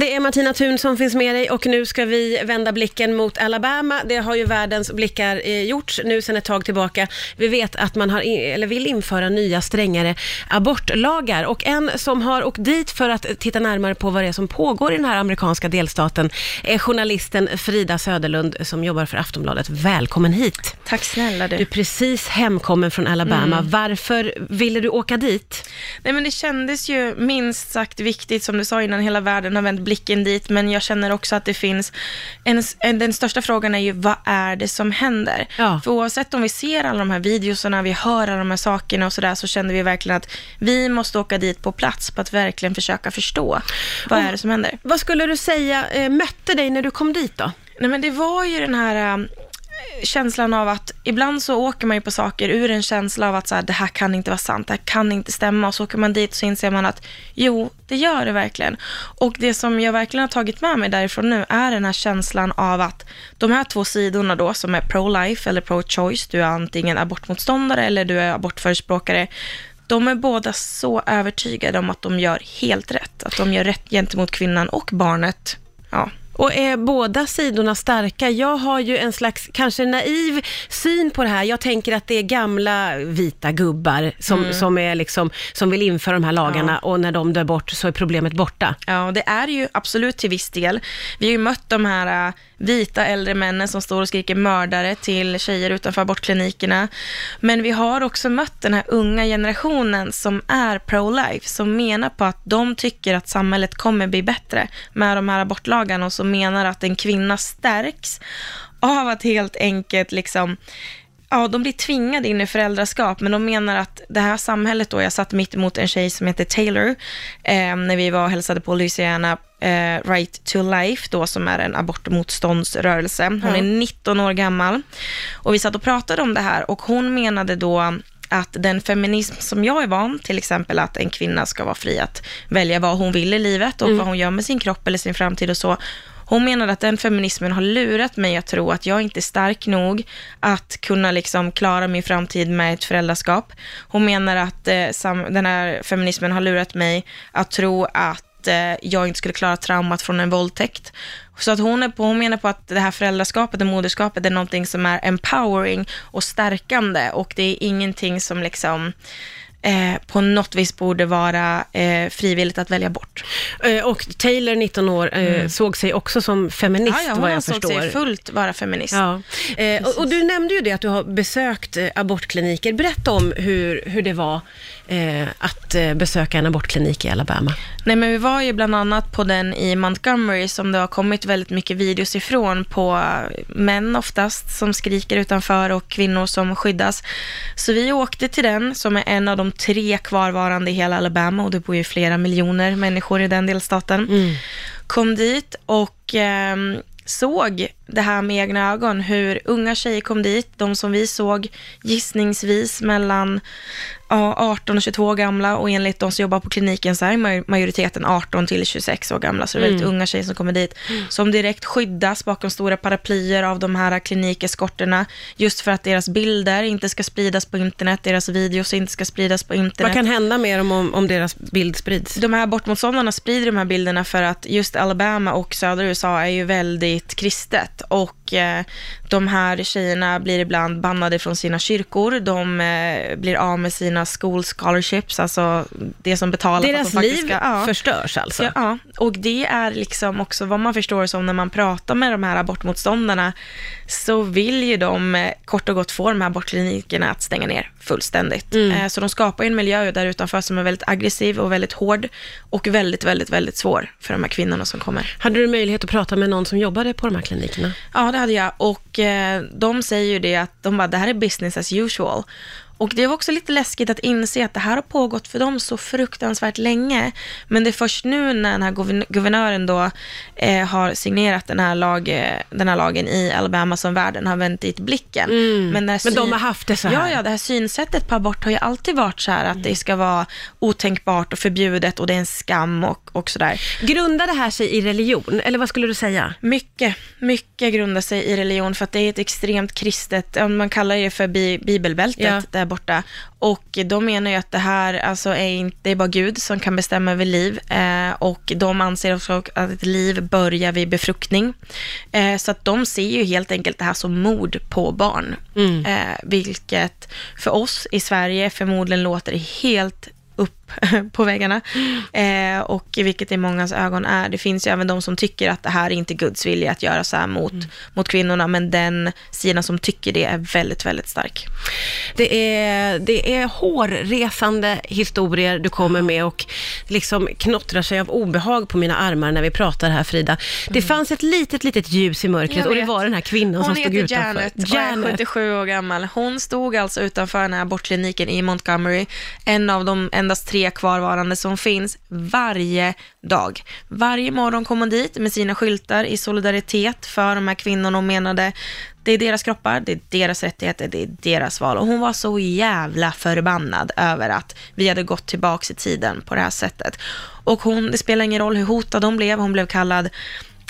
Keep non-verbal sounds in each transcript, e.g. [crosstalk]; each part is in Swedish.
Det är Martina Thun som finns med dig och nu ska vi vända blicken mot Alabama. Det har ju världens blickar eh, gjorts nu sedan ett tag tillbaka. Vi vet att man har, in, eller vill införa nya strängare abortlagar och en som har åkt dit för att titta närmare på vad det är som pågår i den här amerikanska delstaten är journalisten Frida Söderlund som jobbar för Aftonbladet. Välkommen hit! Tack snälla du. Du är precis hemkommen från Alabama. Varför ville du åka dit? Nej men det kändes ju minst sagt viktigt, som du sa innan, hela världen har vänt blicken dit, men jag känner också att det finns, en, en, den största frågan är ju vad är det som händer? Ja. För oavsett om vi ser alla de här videorna, vi hör alla de här sakerna och sådär, så kände vi verkligen att vi måste åka dit på plats på att verkligen försöka förstå vad Och- är det som händer. Vad skulle du säga eh, mötte dig när du kom dit då? Nej men det var ju den här äh, känslan av att ibland så åker man ju på saker ur en känsla av att så här, det här kan inte vara sant, det här kan inte stämma och så åker man dit och så inser man att jo, det gör det verkligen. Och det som jag verkligen har tagit med mig därifrån nu är den här känslan av att de här två sidorna då som är pro-life eller pro-choice, du är antingen abortmotståndare eller du är abortförespråkare, de är båda så övertygade om att de gör helt rätt, att de gör rätt gentemot kvinnan och barnet. Ja. Och är båda sidorna starka? Jag har ju en slags, kanske naiv syn på det här. Jag tänker att det är gamla vita gubbar som, som, är liksom, som vill införa de här lagarna och när de dör bort så är problemet borta. Ja, det är ju absolut till viss del. Vi har ju mött de här äh, vita äldre männen som står och skriker mördare till tjejer utanför abortklinikerna. Men vi har också mött den här unga generationen som är pro-life, som menar på att de tycker att samhället kommer bli bättre med de här abortlagarna och som menar att en kvinna stärks av att helt enkelt liksom Ja, de blir tvingade in i föräldraskap, men de menar att det här samhället då, jag satt mitt emot en tjej som heter Taylor, eh, när vi var och hälsade på Louisiana eh, Right to Life, då, som är en abortmotståndsrörelse. Hon Ja. är 19 år gammal. Och vi satt och pratade om det här och hon menade då att den feminism som jag är van, till exempel att en kvinna ska vara fri att välja vad hon vill i livet och vad hon gör med sin kropp eller sin framtid och så. Hon menade att den feminismen har lurat mig att tro att jag inte är stark nog att kunna liksom klara min framtid med ett föräldraskap. Hon menar att eh, sam- den här feminismen har lurat mig att tro att eh, jag inte skulle klara traumat från en våldtäkt. Så att hon, är på, hon menar på att det här föräldraskapet och moderskapet är någonting som är empowering och stärkande och det är ingenting som liksom eh, på något vis borde vara eh, frivilligt att välja bort. Eh, Och Taylor, 19 år, eh, såg sig också som feminist ja, ja, hon vad jag förstår. sig fullt vara feminist. Ja. Eh, och, och du nämnde ju det att du har besökt abortkliniker. Berätta om hur, hur det var eh, att eh, besöka en abortklinik i Alabama. Nej, men vi var ju bland annat på den i Montgomery som det har kommit väldigt mycket videos ifrån på eh, män oftast som skriker utanför och kvinnor som skyddas. Så vi åkte till den som är en av de tre kvarvarande i hela Alabama och det bor ju flera miljoner människor i den delstaten. Kom dit och ehm, såg det här med egna ögon, hur unga tjejer kom dit, de som vi såg gissningsvis mellan ja, 18 och 22 år gamla och enligt de som jobbar på kliniken så är maj- majoriteten 18 till 26 år gamla, så det är väldigt unga tjejer som kommer dit, som direkt skyddas bakom stora paraplyer av de här klinikeskorterna, just för att deras bilder inte ska spridas på internet, deras videos inte ska spridas på internet. Vad kan hända med dem om, om deras bild sprids? De här abortmotståndarna sprider de här bilderna för att just Alabama och södra USA är ju väldigt kristet och eh, de här tjejerna blir ibland bannade från sina kyrkor, de eh, blir av med sina school scholarships, alltså det som betalar för att Deras de liv ska... Ja. förstörs alltså? Ja, ja, och det är liksom också vad man förstår som när man pratar med de här abortmotståndarna, så vill ju de eh, kort och gott få de här abortklinikerna att stänga ner fullständigt. Eh, Så de skapar ju en miljö där utanför som är väldigt aggressiv och väldigt hård och väldigt, väldigt, väldigt svår för de här kvinnorna som kommer. Hade du möjlighet att prata med någon som jobbade på de här klinikerna? Ja, det hade jag. Och eh, de säger ju det att de bara, det här är business as usual. Och det var också lite läskigt att inse att det här har pågått för dem så fruktansvärt länge. Men det är först nu när den här guvern- guvernören då eh, har signerat den här, lag, den här lagen i Alabama som världen har vänt dit blicken. Men, när Mm. Men de har haft det så här? Ja, ja, det här synsättet på abort har ju alltid varit så här att det ska vara otänkbart och förbjudet och det är en skam och, och sådär. Grundar det här sig i religion, eller vad skulle du säga? Mycket, mycket grundar sig i religion för att det är ett extremt kristet, man kallar det för bi- bibelbältet, Ja. Där borta. Och de menar ju att det här alltså är inte, det är bara Gud som kan bestämma över liv. Eh, och de anser också att ett liv börjar vid befruktning. Eh, så att de ser ju helt enkelt det här som mord på barn. Mm. Eh, vilket för oss i Sverige förmodligen låter helt upp [laughs] på väggarna. Eh, och vilket i mångas ögon är. Det finns ju även de som tycker att det här är inte Guds vilja att göra så här mot, mot kvinnorna, men den sidan som tycker det är väldigt, väldigt stark. Det är, det är hårresande historier du kommer med och liksom knottrar sig av obehag på mina armar när vi pratar här Frida. Det fanns ett litet, litet ljus i mörkret och det var den här kvinnan som Hon stod heter utanför. Janet och är 77 år gammal. Hon stod alltså utanför den här abortkliniken i Montgomery, en av de endast tre kvarvarande som finns, varje dag. Varje morgon kom hon dit med sina skyltar i solidaritet för de här kvinnorna och menade det är deras kroppar, det är deras rättigheter, det är deras val. Och hon var så jävla förbannad över att vi hade gått tillbaka i tiden på det här sättet. Och hon, det spelar ingen roll hur hotad hon blev, hon blev kallad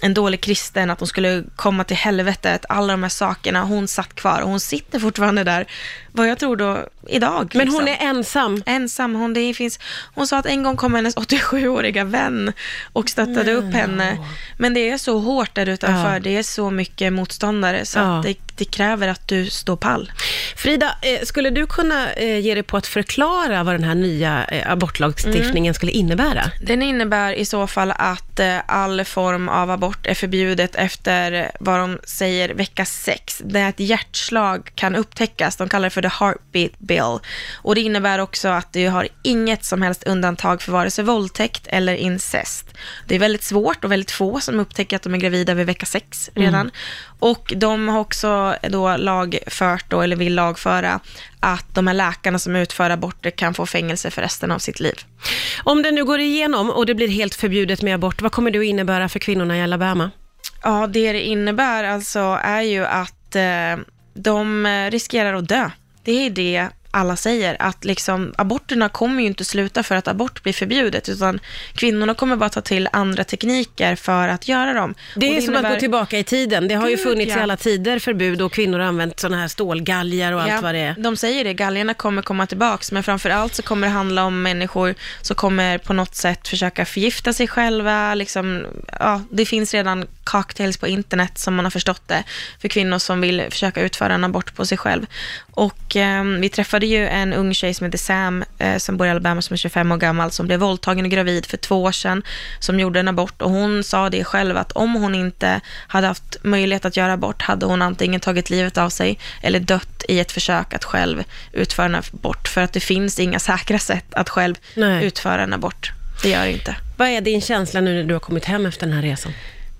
en dålig kristen, att hon skulle komma till helvetet, alla de här sakerna. Hon satt kvar och hon sitter fortfarande där, vad jag tror då, idag. Men liksom. hon är ensam. ensam. Hon, det finns, hon sa att en gång kom hennes [laughs] 87-åriga vän och stöttade upp henne. Men det är så hårt där utanför, Ja. det är så mycket motståndare, så Ja. det, det kräver att du står pall. Frida, eh, skulle du kunna eh, ge dig på att förklara vad den här nya eh, abortlagstiftningen skulle innebära? Den innebär i så fall att all form av abort är förbjudet efter vad de säger vecka 6. Där ett hjärtslag kan upptäckas. De kallar det för the heartbeat bill. Och det innebär också att du har inget som helst undantag för vare sig våldtäkt eller incest. Det är väldigt svårt och väldigt få som upptäcker att de är gravida vid vecka 6 redan. Och de har också då lagfört, då, eller vill lagföra, att de här läkarna som utför aborter kan få fängelse för resten av sitt liv. Om det nu går igenom och det blir helt förbjudet med abort, vad kommer det att innebära för kvinnorna i Alabama? Ja, det det innebär alltså är ju att eh, de eh, riskerar att dö. Det är det alla säger, att liksom, aborterna kommer ju inte sluta för att abort blir förbjudet, utan kvinnorna kommer bara ta till andra tekniker för att göra dem. Det är som att gå innebär- tillbaka i tiden. Det har ju Gud, funnits i ja. alla tider förbud och kvinnor har använt sådana här stålgalgar och allt vad det är. De säger det, galgarna kommer komma tillbaks, men framför allt så kommer det handla om människor som kommer på något sätt försöka förgifta sig själva. Liksom, ja, det finns redan cocktails på internet som man har förstått det, för kvinnor som vill försöka utföra en abort på sig själv. Och eh, vi träffade ju en ung tjej som heter Sam, eh, som bor i Alabama, som är 25 år gammal, som blev våldtagen och gravid för två år sedan, som gjorde en abort. Och hon sa det själv, att om hon inte hade haft möjlighet att göra abort, hade hon antingen tagit livet av sig eller dött i ett försök att själv utföra en abort. För att det finns inga [laughs] säkra sätt att själv Nej. utföra en abort. Det gör det inte. Vad är din känsla nu när du har kommit hem efter den här resan?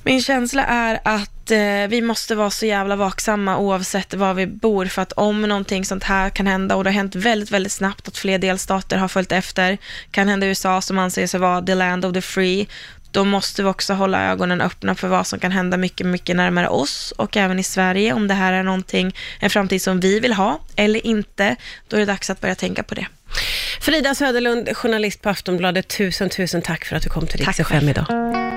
Min känsla är att eh, vi måste vara så jävla vaksamma oavsett var vi bor, för att om någonting sånt här kan hända, och det har hänt väldigt, väldigt snabbt att fler delstater har följt efter, kan hända i USA som anser sig vara the land of the free, då måste vi också hålla ögonen öppna för vad som kan hända mycket, mycket närmare oss och även i Sverige. Om det här är någonting, en framtid som vi vill ha eller inte, då är det dags att börja tänka på det. Frida Söderlund, journalist på Aftonbladet, tusen, tusen tack för att du kom till FM själv. idag.